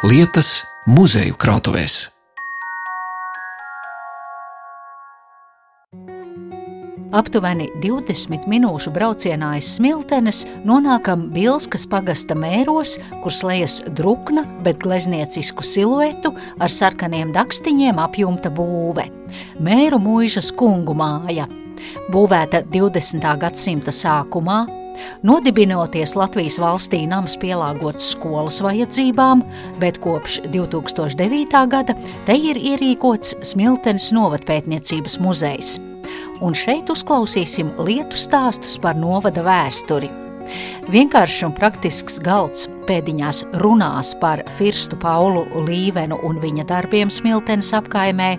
lietas muzeju krātuvēs. Aptuveni 20 minūšu braucienā aiz smiltenes nonākam Bilskas pagasta mēros, kur slēdzas drukna, bet glezniecisku siluetu ar sarkaniem dakstiņiem apjumta būve - Mēru mūžas kungu māja. Būvēta 20. gadsimta sākumā, Nodibinoties Latvijas valstī, nams pielāgots skolas vajadzībām, bet kopš 2009. gada te ir ierīkots Smiltenes novatpētniecības muzejs un šeit uzklausīsim lietu stāstus par novada vēsturi. Vienkāršs un praktisks galds pēdiņās runās par Firstu Paulu Līvenu un viņa darbiem Smiltenes apkaimē.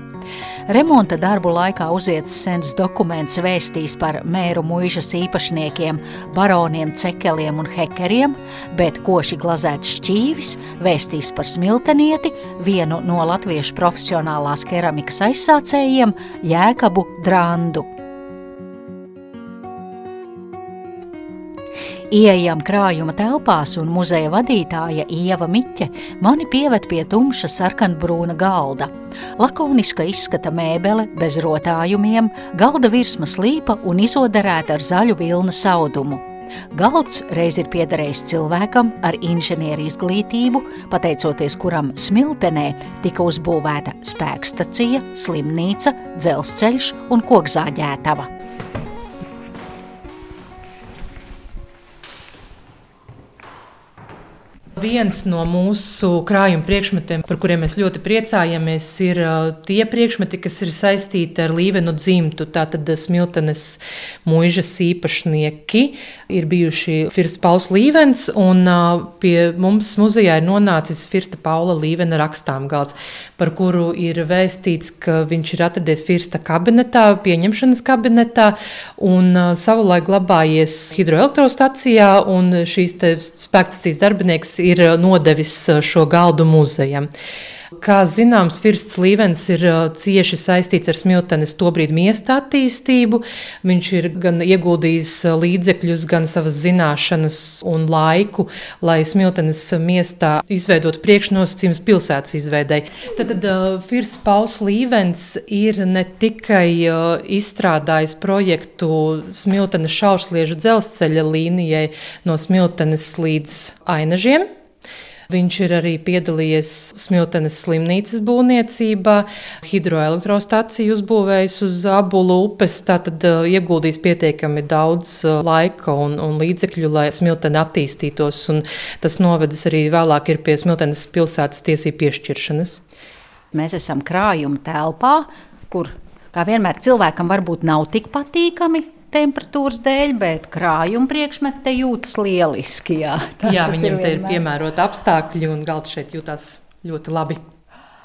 Remonta darbu laikā uziets sens dokuments vēstīs par mēru muižas īpašniekiem, baroniem, cekeliem un hekeriem, bet koši glazēts šķīvis vēstīs par smiltenieti, vienu no latviešu profesionālās keramikas aizsācējiem, Jēkabu Drandu. Ieejam krājuma telpās, un muzeja vadītāja Ieva Miķe mani pieved pie tumša sarkanbrūna galda. Lakoniska izskata mēbele, bez rotājumiem, galda virsmas līpa un izodarēta ar zaļu vilnas audumu. Galds reiz ir piederējis cilvēkam ar inženieru izglītību, pateicoties kuram smiltenē tika uzbūvēta spēkstacija, slimnīca, dzelzceļš un kokzāģētava. Viens no mūsu krājuma priekšmetiem, par kuriem mēs ļoti priecājamies, ir tie priekšmeti, kas ir saistīti ar līvenu dzimtu. Tātad smiltenes mūžas īpašnieki ir bijuši Firsta Pauls Līvens, un pie mums muzejā ir nonācis Firsta Paula Līvena rakstām galds, par kuru ir vēstīts, ka viņš ir atradies Firsta kabinetā, pieņemšanas kabinetā, un savulaik glabājies hidroelektrostacijā, un šīs spēkstacijas darbinieks ir ir nodevis uh, šo galdu muzejam. Kā zināms, Firsts Līvens ir uh, cieši saistīts ar Smiltenes tobrīd miesta attīstību. Viņš ir gan ieguldījis līdzekļus, gan savas zināšanas un laiku, lai Smiltenes miestā izveidotu priekšnosacījumus pilsētas izveidei. Tad, tad Firsts Pauls Līvens ir ne tikai izstrādājis projektu Smiltenes šausliežu dzelzceļa līnijai no Smiltenes līdz Ainažiem, Viņš ir arī piedalījies Smiltenes slimnīcas būvniecībā, hidroelektrostaciju uzbūvējis uz Abulu upes, tātad uh, ieguldījis pietiekami daudz uh, laika un, un līdzekļu, lai Smiltene attīstītos, tas novedis arī vēlāk pie Smiltenes pilsētas tiesību piešķiršanas. Mēs esam krājuma telpā, kur, kā vienmēr, cilvēkam varbūt nav tik patīkami temperatūras dēļ, bet krājuma priekšmeti te jūtas lieliski. Jā, jā viņam ir te ir piemēroti apstākļi un galds šeit jūtas ļoti labi.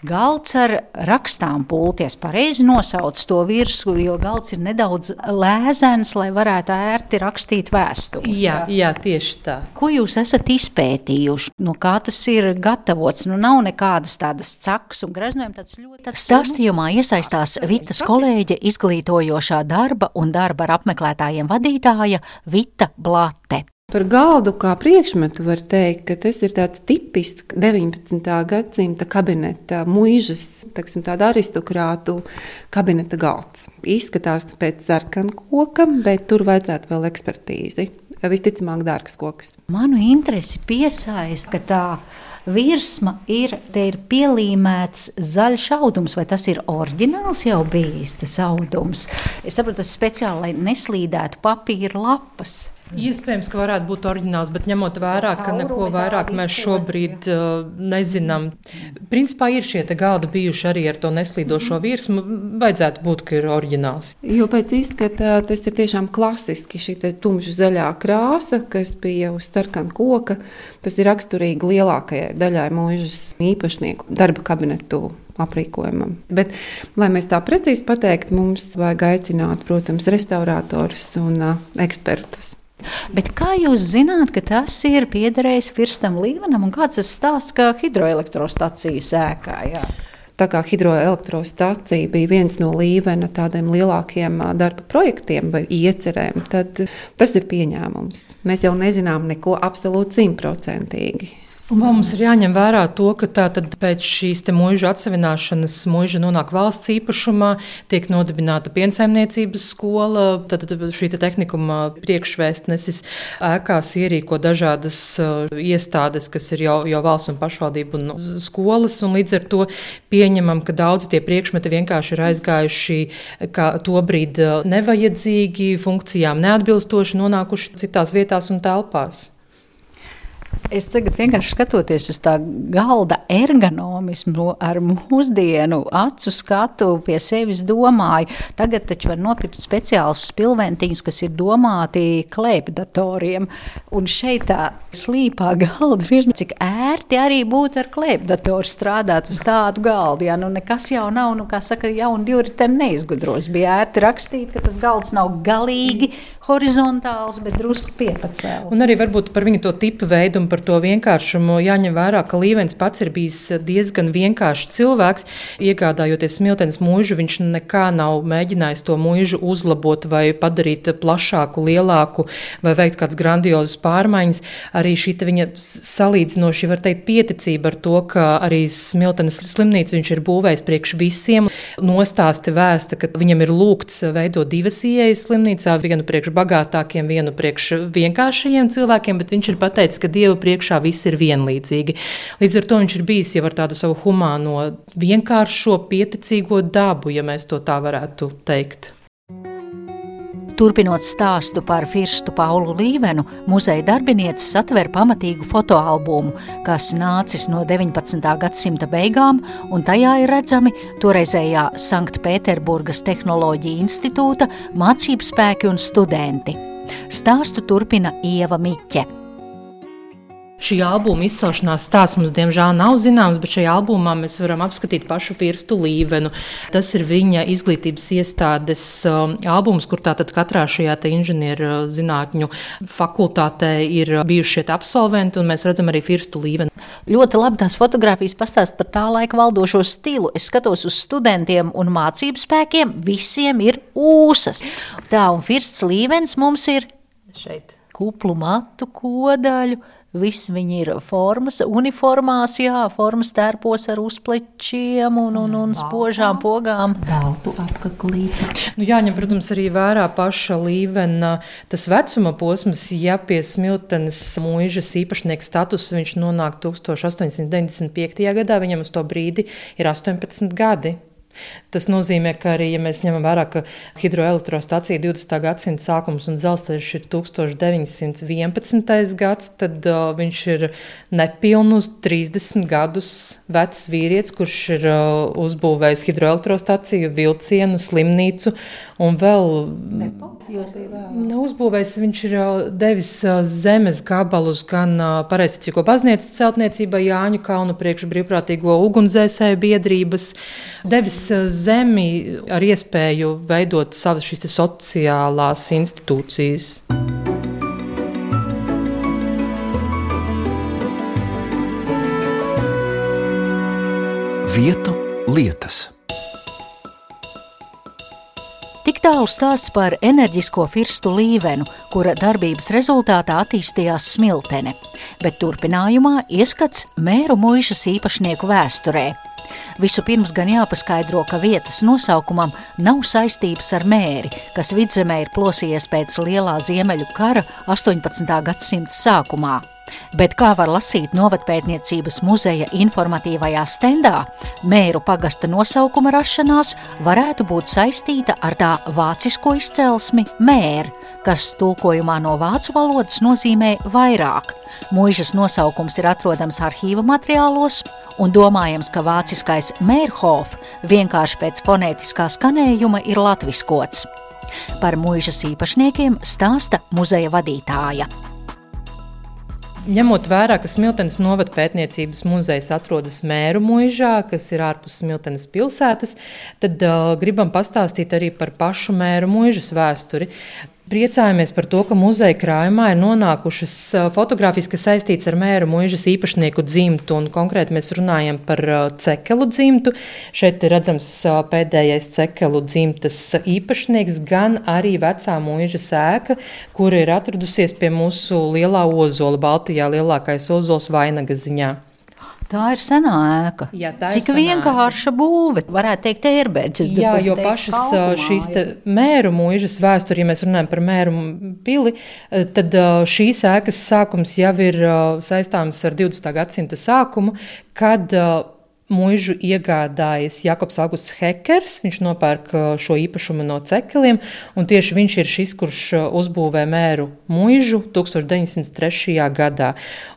Galds ar rakstām pulties pareizi nosauc to virsmu, jo galds ir nedaudz lēzens, lai varētu ērti rakstīt vēstules. Jā, jā. tieši tā. Ko jūs esat izpētījuši? Nu, kā tas ir gatavots? Nu, nav nekādas tādas cakas un greznojumi. Ļoti... Stāstījumā iesaistās Vitas kolēģe izglītojošā darba un darba ar apmeklētājiem vadītāja Vita Blate. Par galdu kā priekšmetu var teikt, ka tas ir tāds tipisks 19. gadsimta kabineta mūžas, teiksim, tāda aristokrātu kabineta galds. Izskatās pēc sarkana koka, bet tur vajadzētu vēl ekspertīzi. Visticamāk, dārgs koks. Manu interesi piesaista, ka tā virsma ir, ir pielīmēts zaļš audums, vai tas ir oriģināls jau bijis tas audums. Es saprotu, tas speciāli, lai neslīdētu papīra lapas. Iespējams, ka varētu būt oriģināls, bet ņemot vērā, ka neko vairāk mēs šobrīd uh, nezinām. Principā ir šie galdi bijuši arī ar to neslīdošo virsmu. Vajadzētu būt, ka ir oriģināls. Jo pēc izskata tas ir tiešām klasiski. Šī tumša zaļā krāsa, kas bija uz sarkana koka, tas ir raksturīgi lielākajai daļai mūžas īpašnieku darba kabinetu aprīkojumam. Bet, lai mēs tā precīzi pateiktu, mums vajag aicināt, protams, restauratorus un uh, ekspertus. Bet kā jūs zināt, ka tas ir piederējis Firstam Līvenam un kāds tas stāsts, ka hidroelektrostacijas ēkā? Jā. Tā kā hidroelektrostacija bija viens no līvena tādiem lielākiem darba projektiem vai iecerēm, tad tas ir pieņēmums. Mēs jau nezinām neko absolūti simtprocentīgi. Un mums ir jāņem vērā to, ka pēc šīs mūža atsevināšanas mūža nonāk valsts īpašumā, tiek nodibināta piensaimniecības skola, tad, šī te tehnikuma priekšvēstnesis ēkās ierīko dažādas uh, iestādes, kas ir jau, jau valsts un pašvaldību un skolas, un līdz ar to pieņemam, ka daudzi tie priekšmeti vienkārši ir aizgājuši kā to brīdi uh, nevajadzīgi, funkcijām neatbilstoši, nonākuši citās vietās un telpās. Es tagad vienkārši skatoties uz tā galda ergonomismu, ar mūsdienu acu skatu pie sevis domāju, tagad taču var nopirkt speciālus spilventiņus, kas ir domāti klēpdatoriem. Un šeit tā slīpā galda virsma, cik ērti arī būtu ar klēpdatoru strādāt uz tādu galdu. Ja nu nekas jau nav, nu kā saka, jauni divriteni neizgudros. Bija ērti rakstīt, ka tas galds nav galīgi horizontāls, bet drusku piepacēls. Un arī varbūt par viņu to tipu veidu un par to vienkāršumu jāņem vērā, ka Līvens pats ir bijis diezgan vienkāršs cilvēks. Iegādājoties smiltenes mūžu, viņš nekā nav mēģinājis to mūžu uzlabot vai padarīt plašāku, lielāku vai veikt kādas grandiozas pārmaiņas. Arī šī viņa salīdzinoši, var teikt, pieticība ar to, ka arī smiltenes slimnīcu viņš ir būvējis priekš visiem. Nostāsti vēsta, ka viņam ir lūgts veidot divas ieejas slimnīcā, vienu priekš bagātākiem, vienu priekš vienkāršajiem cilvēkiem, bet viņš ir pateicis, ka Dieva priekšā viss ir vienlīdzīgi. Līdz ar to viņš ir bijis jau ar tādu savu humāno, vienkāršo, pieticīgo dabu, ja mēs to tā varētu teikt. Turpinot stāstu par Firstu Paulu Līvenu, muzeja darbinieces atver pamatīgu fotoalbumu, kas nācis no 19. gadsimta beigām, un tajā ir redzami toreizējā Sanktpēterburgas Tehnoloģija institūta mācību spēki un studenti. Stāstu turpina Ieva Miķe. Šī albuma izcelšanās stāsts mums, diemžēl, nav zināms, bet šajā albumā mēs varam apskatīt pašu Firstu Līvenu. Tas ir viņa izglītības iestādes um, albums, kur tātad katrā šajā inženieru zinātņu fakultātē ir bijuši šie absolventi, un mēs redzam arī Firstu Līvenu. Ļoti labi tās fotogrāfijas pastāst par tā laika valdošo stilu. Es skatos uz studentiem un mācību spēkiem, visiem ir ūsas. Tā, un Firsts Līvens mums ir šeit kuplu matu kodaļu Viss viņi ir formas, uniformās, jā, formas tērpos ar uzplečiem un, un, un spožām pogām. Baltu apaklīti. Nu, jāņem, protams, arī vērā paša līvena tas vecuma posms, ja pie smiltenes mūžas īpašnieka status viņš nonāk 1895. gadā, viņam uz to brīdi ir 18 gadi. Tas nozīmē, ka arī, ja mēs ņemam vērā, ka hidroelektrostacija 20. gadsimta sākums un dzelzceļš ir 1911. gads, tad uh, viņš ir nepilnus 30 gadus vecs vīrietis, kurš ir uh, uzbūvējis hidroelektrostaciju, vilcienu, slimnīcu un vēl. Neuzbūvējis, viņš ir devis zemes gabalus gan Pareizticīgo baznīcas celtniecībai, Jāņu kalnu priekš brīvprātīgo ugunsdzēsēju biedrības, devis zemi ar iespēju veidot savas sociālās institūcijas. Vietu lietas. Tālu stāsts par enerģisko firstu līvenu, kura darbības rezultātā attīstījās smiltene, bet turpinājumā ieskats mēru muižas īpašnieku vēsturē. Vispirms gan jāpaskaidro, ka vietas nosaukumam nav saistības ar mēri, kas vidzemē ir plosījies pēc Lielā Ziemeļu kara 18. gadsimta sākumā. Bet kā var lasīt novatpētniecības muzeja informatīvajā stendā, mēru pagasta nosaukuma rašanās varētu būt saistīta ar tā vācisko izcelsmi mēr, kas tulkojumā no vācu valodas nozīmē vairāk. Mūžas nosaukums ir atrodams arhīva materiālos, un domājams, ka vāciskais mērhof vienkārši pēc fonētiskā skanējuma ir latviskots. Par mūžas īpašniekiem stāsta muzeja vadītāja. Ņemot vērā, ka Smiltenes novada pētniecības muzejs atrodas Mēru mūžā, kas ir ārpus Smiltenes pilsētas, tad uh, gribam pastāstīt arī par pašu Mēru mūžas vēsturi. Priecājamies par to, ka muzeja krājumā ir nonākušas fotogrāfijas, kas saistītas ar mēru mūžas īpašnieku dzimtu. Konkrēti mēs runājam par cekelu dzimtu. Šeit ir redzams pēdējais cekelu dzimtas īpašnieks, gan arī vecā mūža sēka, kur ir atradusies pie mūsu lielā ozola, Baltijā lielākais ozols vainaga ziņā. Tā ir senā ēka. Jā, tā Cik ir vienkārša būve, varētu teikt, ērbēdz. Jā, jo pašas šīs mēru mūžas vēsture, ja mēs runājam par mēru pili, tad šīs ēkas sākums jau ir saistāms ar 20. gadsimta sākumu, kad Mūžu iegādājas Jakobs Augusts Hekers. Viņš nopērk uh, šo īpašumu no cekeliem, un tieši viņš ir šis, kurš uh, uzbūvē mēru mūžu 1903. gadā.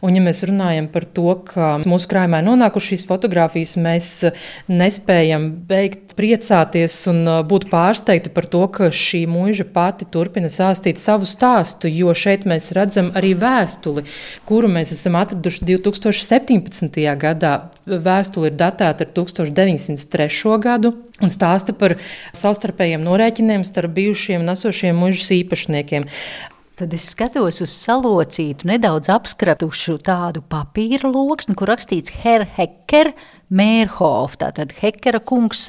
Un, ja mēs runājam par to, ka mūsu krājumā nonākušas šīs fotogrāfijas, mēs uh, nespējam beigt priecāties un būt pārsteigti par to, ka šī mūža pati turpina sāstīt savu stāstu, jo šeit mēs redzam arī vēstuli, kuru mēs esam atraduši 2017. gadā. Vēstuli ir datēta ar 1903. gadu un stāsta par savstarpējiem norēķiniem starp bijušiem un esošiem mužas īpašniekiem. Tad es skatos uz salocītu, nedaudz apskratušu tādu papīra loksni, kur rakstīts Herr Hecker, Mērhof, tātad Hekera kungs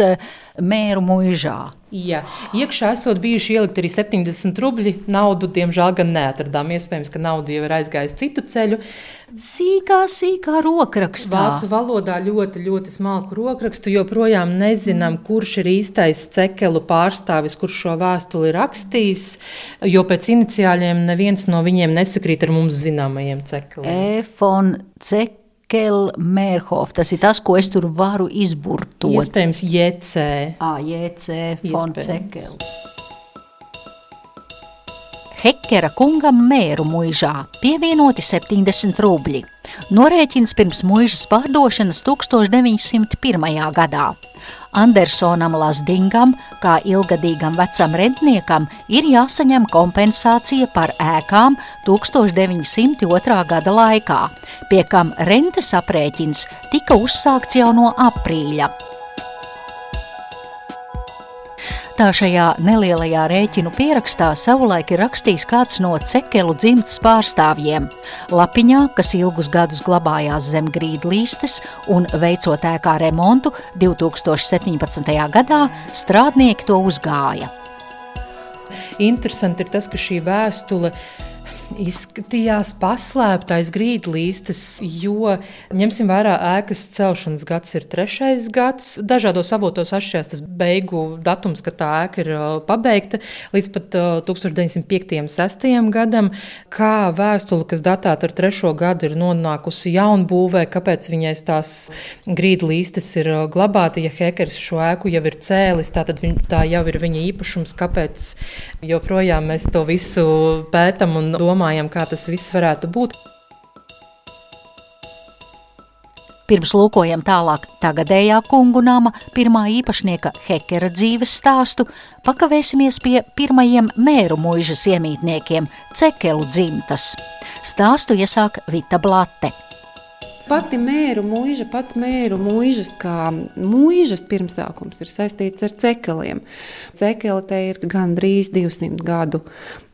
mēru mužā. Jā, iekšā esot bijuši ielikt arī 70 rubļi. Naudu, diemžēl, gan neatradām. Iespējams, ka nauda jau ir aizgājusi citu ceļu. Sīkā, sīkā rokrakstā. Vācu valodā ļoti, ļoti smalku rokrakstu. Joprojām nezinām, mm. kurš ir īstais cekelu pārstāvis, kurš šo vēstuli rakstījis. Jo pēc iniciāļiem neviens no viņiem nesakrīt ar mums zināmajiem cekeliem. Efon cek Kelmerhof. Tas ir tas, ko es tur varu izburtot. Iespējams, JC. Ah, JC Fonsekel. Hekera kungam mēru mūžā pievienoti 70 rubļi. Norēķins pirms mūžas pārdošanas 1901. gadā. Andersonam Lasdingam, kā ilgadīgam vecam rentniekam, ir jāsaņem kompensācija par ēkām 1902. gada laikā, pie kam rentes aprēķins tika uzsākts jau no aprīļa. Tā šajā nelielajā rēķinu pierakstā savulaik ir rakstījis kāds no cekelu dzimtas pārstāvjiem. Lapiņā, kas ilgus gadus glabājās zem grīdlīstes un veicot ēkā remontu 2017. gadā, strādnieki to uzgāja. Interesanti ir tas, ka šī vēstule ir izskatījās paslēptais grīdlīstis, jo ņemsim vērā ēkas celšanas gads ir trešais gads. Dažādos avotos atšķirās tas beigu datums, kad tā ēka ir pabeigta līdz pat 1905. un 6. gadam. Kā vēstule, kas datēta ar trešo gadu, ir nonākusi jaunbūvē, kāpēc viņai tās grīdlīstis ir glabāti, ja Hekers šo ēku jau ir cēlis, tātad viņ, tā jau ir viņa īpašums, kāpēc joprojām mēs to visu pētam un domājam domājam, kā tas viss varētu būt. Pirms lūkojam tālāk tagadējā kungu nama pirmā īpašnieka Hekera dzīves stāstu, pakavēsimies pie pirmajiem mēru mūžas iemītniekiem - Cekelu dzimtas. Stāstu iesāk Vita Blate. Pati mēru mūža, pats mēru mūžas, kā mūžas pirmsākums, ir saistīts ar cekeliem. Cekeli te ir gandrīz 200 gadu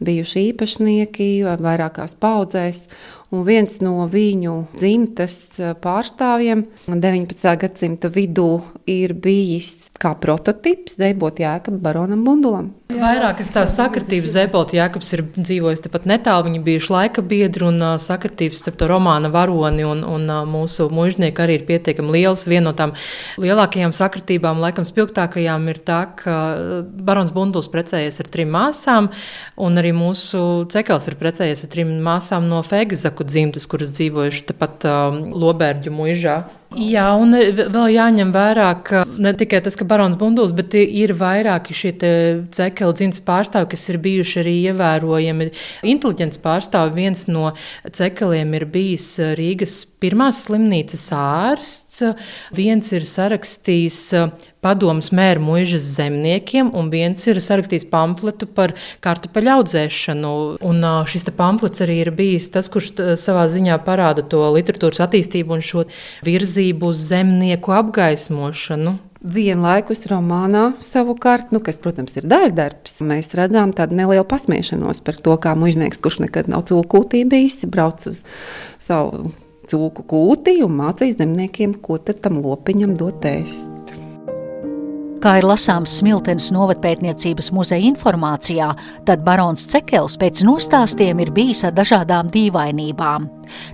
bijuši īpašnieki vairākās paudzēs. Un viens no viņu dzimtas pārstāvjiem 19. gadsimta vidū ir bijis kā prototyps Zēbot Jēkabam Baronam Bundulam. Vairākas tās sakritības Zēbot Jēkabs ir dzīvojis tepat netālu, viņi bijuši laika biedri un sakritības starp to romāna varoni un, un mūsu mužnieku arī ir pietiekami liels. Viena no tām lielākajām sakritībām, laikam spilgtākajām, ir tā, ka Barons Bunduls precējies ar trim māsām un arī mūsu cekels ir precējies ar trim māsām no Fegazaku dzimtas, kuras dzīvojuši tepat um, Lobērģu muižā. Jā, un vēl jāņem vērā, ka ne tikai tas, ka Barons Bunduls, bet ir vairāki šie cekeli dzimtas pārstāvi, kas ir bijuši arī ievērojami inteliģents pārstāvi. Viens no cekeliem ir bijis Rīgas pirmās slimnīcas ārsts, viens ir sarakstījis padomus mēru mūžas zemniekiem, un viens ir sarakstījis pamfletu par kartupeļu audzēšanu. Un šis pamflets arī ir bijis tas, kurš savā ziņā parāda to literatūras attīstību un šo virzību uz zemnieku apgaismošanu. Vienlaikus romānā savukārt, nu, kas, protams, ir daļdarbs, mēs redzam tādu nelielu pasmiešanos par to, kā mužnieks, kurš nekad nav cūkūtī bijis, brauc uz savu cūku kūtī un mācīs zemniekiem, ko tad tam lopiņam dot ēst. Kā ir lasāms Smiltenes novatpētniecības muzeja informācijā, tad barons Cekels pēc nostāstiem ir bijis ar dažādām dīvainībām.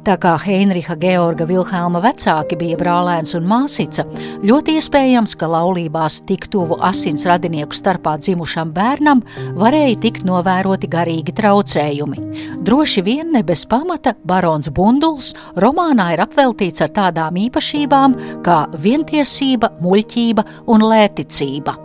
Tā kā Heinricha Georga Vilhelma vecāki bija brālēns un māsica, ļoti iespējams, ka laulībās tik tuvu asins radinieku starpā dzimušam bērnam varēja tikt novēroti garīgi traucējumi. Droši vien ne bez pamata barons Bunduls romānā ir apveltīts ar tādām īpašībām kā vientiesība, muļķība un lēticība.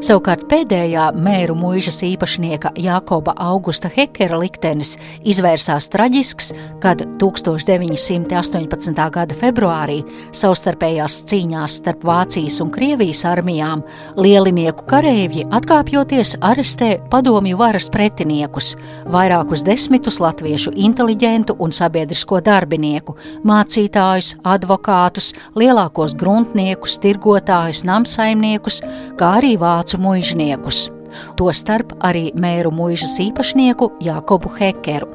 Savukārt pēdējā mēru mūžas īpašnieka Jākoba Augusta Hekera liktenis izvērsās traģisks, kad 1918. gada februārī savstarpējās cīņās starp Vācijas un Krievijas armijām lielinieku kareivji atkāpjoties arestē padomju varas pretiniekus, vairākus desmitus latviešu inteliģentu un sabiedrisko darbinieku, mācītājus, advokātus, lielākos gruntniekus, tirgotājus, namsaimniekus, kā arī vācu vācu muizniekus, tostarp arī mēru mūžas īpašnieku Jākobu Hekeru.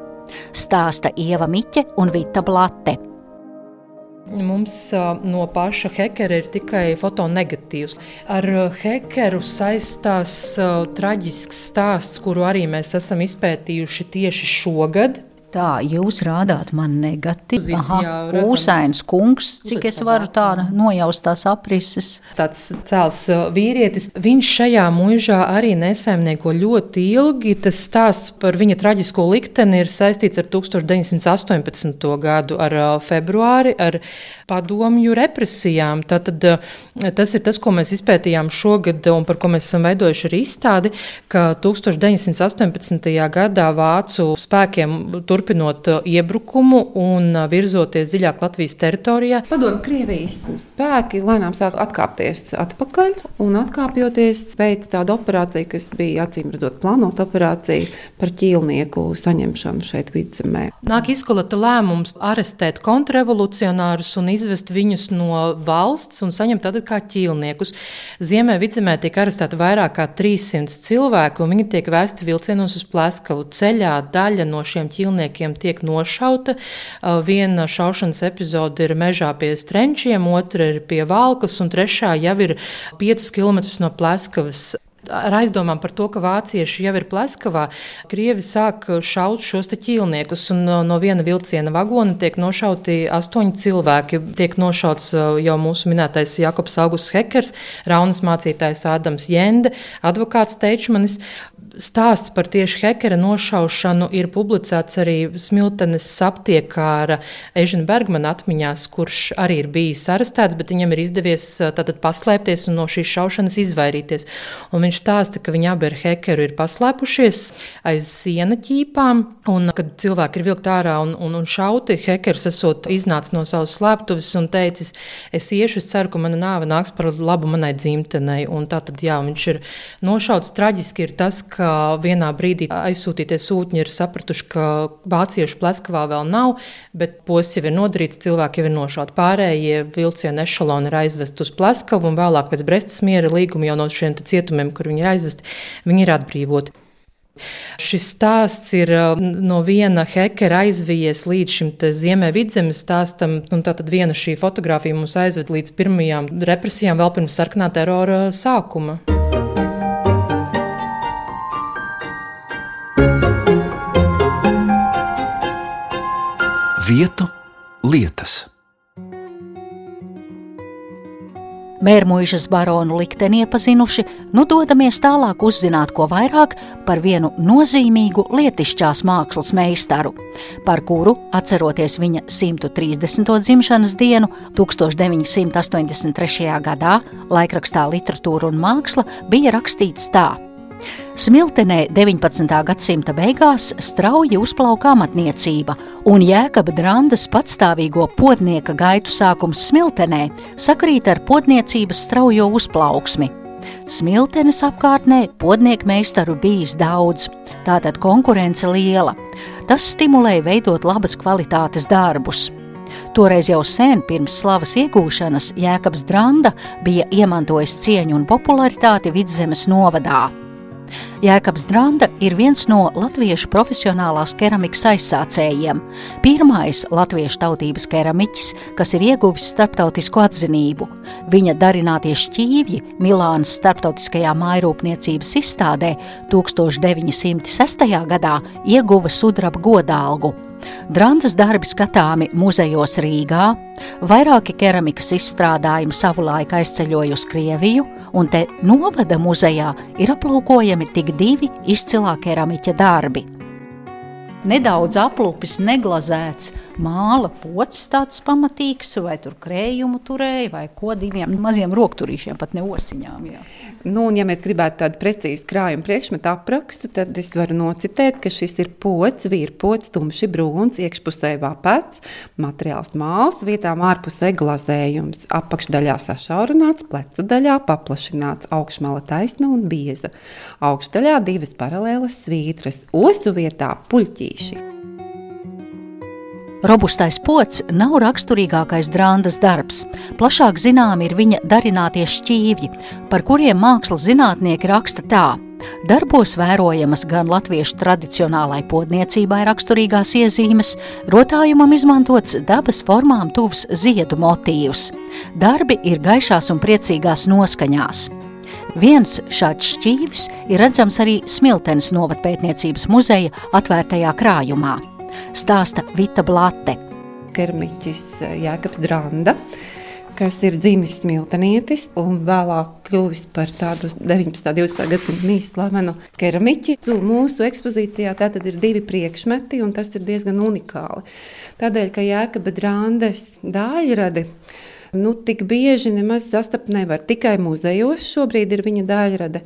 Stāsta Ieva Miķe un Vita Blate. Mums no paša hekera ir tikai fotonegatīvs. Ar hekeru saistās traģisks stāsts, kuru arī mēs esam izpētījuši tieši šogad. Tā jūs rādāt man negatīvi. Kūsains kungs, cik es varu tā nojaust tās aprises. Tāds cēls uh, vīrietis. Viņš šajā mūžā arī nesaimnieko ļoti ilgi. Tas stāsts par viņa traģisko likteni ir saistīts ar 1918. gadu, ar uh, februāri, ar padomju represijām. Tātad, uh, tas ir tas, ko mēs izpētījām šogad un par ko mēs esam veidojuši arī izstādi, ka 1918. gadā vācu spēkiem turpinājās turpinot uh, iebrukumu un uh, virzoties dziļāk Latvijas teritorijā. Padomju Krievijas spēki lēnām sāk atkāpties atpakaļ un atkāpjoties veids tādu operāciju, kas bija acīm redzot plānota operācija par ķīlnieku saņemšanu šeit vidzemē. Nāk izkolata lēmums arestēt kontrrevolucionārus un izvest viņus no valsts un saņemt tad kā ķīlniekus. Ziemē vidzemē tiek arestēti vairāk kā 300 cilvēku un viņi tiek vēsti vilcienos uz Pleskavu ceļā. Daļa no šiem ķīlniekiem cilvēkiem tiek nošauta. Viena šaušanas epizode ir mežā pie strenčiem, otra ir pie valkas, un trešā jau ir 5 km no Pleskavas ar aizdomām par to, ka vācieši jau ir Pleskavā, Krievi sāk šaut šos ķīlniekus, no, no viena vilciena vagona tiek nošauti astoņi cilvēki. Tiek nošauts jau mūsu minētais Jakobs Augusts Hekers, Raunas mācītājs Ādams Jende, advokāts Teičmanis stāsts par tieši hekera nošaušanu ir publicēts arī Smiltenes aptiekāra Ežina Bergmana atmiņās, kurš arī ir bijis arestēts, bet viņam ir izdevies tātad paslēpties un no šīs šaušanas izvairīties. Un viņš stāsta, ka viņi abi ar hekeru ir paslēpušies aiz siena ķīpām, un kad cilvēki ir vilkt ārā un, un, un šauti, hekers esot iznācis no savas slēptuves un teicis, es iešu, es ceru, ka mana nāve nāks par labu manai dzimtenei. Un tā tad, jā, viņš ir nošauts. Traģiski ir tas, ka vienā brīdī aizsūtītie sūtņi ir sapratuši, ka vāciešu pleskavā vēl nav, bet posms jau ir nodarīts, cilvēki jau ir nošauti. Pārējie vilcienu ešaloni ir aizvesti uz pleskavu, un vēlāk pēc Brestas miera līguma jau no šiem cietumiem, kur viņi ir aizvesti, viņi ir atbrīvoti. Šis stāsts ir no viena hekera aizvies līdz šim ziemē vidzemes stāstam. Tad viena šī fotografija mums aizved līdz pirmajām represijām, vēl pirms sarkanā terora sākuma. vietu, lietas. Mērmuīžas baronu likteni iepazinuši, nu dodamies tālāk uzzināt ko vairāk par vienu nozīmīgu lietišķās mākslas meistaru, par kuru, atceroties viņa 130. dzimšanas dienu 1983. gadā, laikrakstā Literatūra un māksla bija rakstīts tā. Smiltenē 19. gadsimta beigās strauji uzplauka amatniecība, un Jēkaba Drandas patstāvīgo potnieka gaitu sākums Smiltenē sakrīt ar potniecības straujo uzplauksmi. Smiltenes apkārtnē podnieku meistaru bijis daudz, tātad konkurence liela. Tas stimulēja veidot labas kvalitātes darbus. Toreiz jau sen pirms slavas iegūšanas Jēkabs Dranda bija iemantojis cieņu un popularitāti Vidzemes novadā. Jēkabs Dranda ir viens no latviešu profesionālās keramikas aizsācējiem. Pirmais latviešu tautības keramiķis, kas ir ieguvis starptautisku atzinību. Viņa darinātie šķīvji Milānas starptautiskajā mājrūpniecības izstādē 1906. gadā ieguva sudraba godalgu. Drantas darbi skatāmi muzejos Rīgā, vairāki keramikas izstrādājumi savulaik aizceļoja uz Krieviju, un te novada muzejā ir aplūkojami tik divi izcilā keramiķa darbi. Nedaudz aplupis, neglazēts, māla pocis tāds pamatīgs, vai tur krējumu turēja, vai ko diviem maziem rokturīšiem, pat ne osiņām. Jā. Nu, un, ja mēs gribētu tādu precīzu krājuma priekšmetu aprakstu, tad es varu nocitēt, ka šis ir pocis, vīrpocis, tumši brūns, iekšpusē vapēts, materiāls māls, vietām ārpusē glazējums, apakšdaļā sašaurināts, plecu daļā paplašināts, augšmala taisna un bieza. Augšdaļā divas paralēlas svītras, osu vietā puļķīši. Robustais pots nav raksturīgākais drāndas darbs. Plašāk zinām ir viņa darinātie šķīvji, par kuriem mākslas zinātnieki raksta tā. Darbos vērojamas gan latviešu tradicionālai podniecībai raksturīgās iezīmes, rotājumam izmantots dabas formām tuvs ziedu motīvs. Darbi ir gaišās un priecīgās noskaņās. Viens šāds šķīvis ir redzams arī Smiltenes novatpētniecības muzeja atvērtajā krājumā stāsta Vita Blate. Kermiķis eh, Jēkabs Dranda kas ir dzimis smiltenietis un vēlāk kļuvis par tādu 19. un 20. gadsimta mīsu slavenu keramiķi. Mūsu ekspozīcijā tātad ir divi priekšmeti, un tas ir diezgan unikāli. Tādēļ, ka Jēkaba Drandes dāļradi nu, tik bieži nemaz sastapt nevar. Tikai muzejos šobrīd ir viņa dāļrade.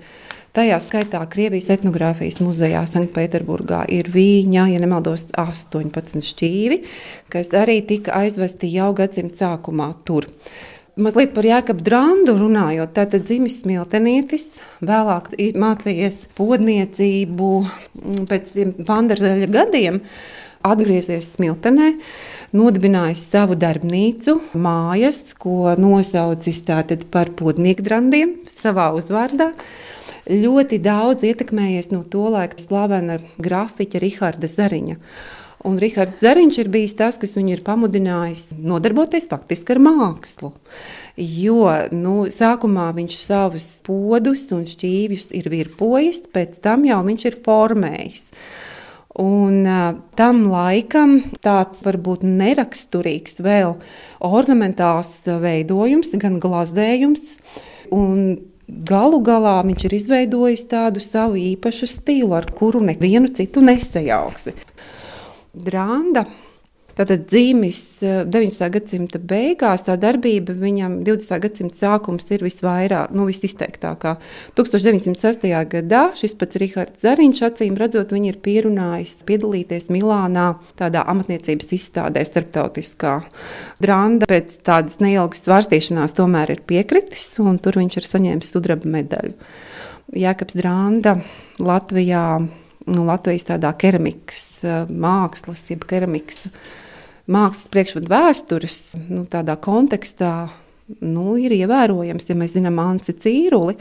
Tajā skaitā Krievijas etnogrāfijas muzejā Sanktpēterburgā ir viņa, ja nemaldos, 18 šķīvi, kas arī tika aizvesti jau gadsimta sākumā tur. Mazliet par Jēkabu Drandu runājot, tātad dzimis smiltenietis, vēlāk mācījies podniecību pēc Vanderzeļa gadiem, atgriezies Smiltenē, nodibinājis savu darbnīcu, mājas, ko nosaucis par podnieku drandiem savā uzvārdā ļoti daudz ietekmējies no to laika slavena grafiķa Riharda Zariņa. Un Rahards Zariņš ir bijis tas, kas viņu ir pamudinājis nodarboties faktiski ar mākslu. Jo nu, sākumā viņš savus podus un šķīvjus ir virpojis, pēc tam jau viņš ir formējis. Un uh, tam laikam tāds varbūt neraksturīgs, vēl ornamentāls veidojums, gan glazējums. Un galu galā viņš ir izveidojis tādu savu īpašu stilu, ar kuru nevienu citu nesajauksi. Drānda Tātad dzīvis 19. gadsimta beigās, tā darbība viņam 20. gadsimta sākums ir visvairāk, nu, visizteiktākā. 1906. gadā šis pats Rihards Zariņš, acīm redzot, viņu ir pierunājis piedalīties Milānā tādā amatniecības izstādē starptautiskā. Dranda pēc tādas neilgas svārstīšanās tomēr ir piekritis, un tur viņš ir saņēmis sudraba medaļu. Jēkabs Dranda Latvijā nu, Latvijas tādā keramikas mākslas, jeb keramikas mākslas priekšmetu vēstures nu, kontekstā nu, ir ievērojams. Ja mēs zinām Anci Cīruli,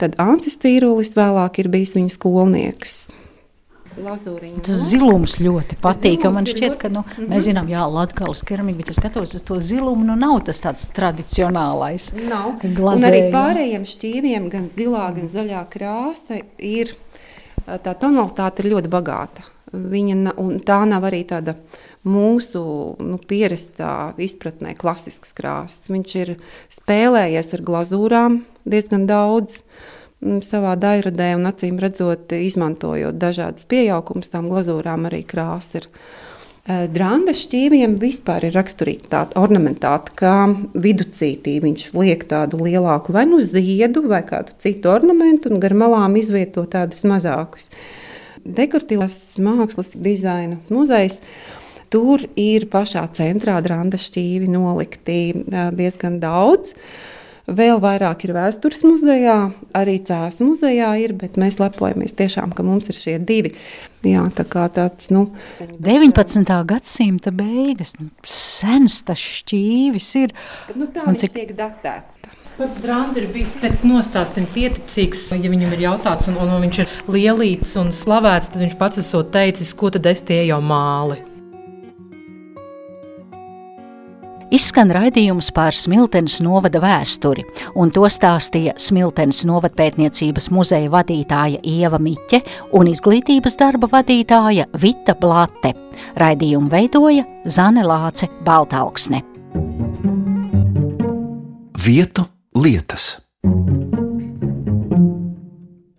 tad Ancis Cīrulis vēlāk ir bijis viņa skolnieks. Lazūriņu. Tas zilums ļoti patīk. Man šķiet, ka nu, mm -hmm. mēs zinām, ka Latvijas keramika, bet es skatos uz to zilumu, nu nav tas tāds tradicionālais. Nav. Un arī pārējiem šķīviem, gan zilā, gan zaļā krāsa ir, tā tonalitāte ir ļoti bagāta. Viņa, tā nav arī tāda mūsu nu, pierastā izpratnē klasisks krāsas. Viņš ir spēlējies ar glazūrām diezgan daudz mm, savā daļradē, un acīm redzot, izmantojot dažādas pieaugumus, tām glazūrām arī krāsa ir. Eh, Drānda šķīviem vispār ir raksturīga tāda ornamentāta, kā viducītī viņš liek tādu lielāku vai nu ziedu vai kādu citu ornamentu, un gar malām izvieto tādus mazākus. Dekoratīvās mākslas dizaina muzejs Tur ir pašā centrā drānda šķīvi nolikti diezgan daudz. Vēl vairāk ir vēstures muzejā, arī cēlus muzejā ir, bet mēs lepojamies tiešām, ka mums ir šie divi. Jā, tā kā tāds, nu. 19. gadsimta beigas, nu, sens tas šķīvis ir. Nu, tā un cik tiek datēts. Pats Drāns ir bijis pēc nostāstiem pieticīgs. Ja viņam ir jautāts, un, un viņš ir lielīts un slavēts, tad viņš pats esot teicis, ko tad es tie jau māli. Izskan raidījums par Smiltenes novada vēsturi, un to stāstīja Smiltenes novadpētniecības muzeja vadītāja Ieva Miķe un izglītības darba vadītāja Vita Blate. Raidījumu veidoja Zane Lāce Baltalksne. Vietu lietas.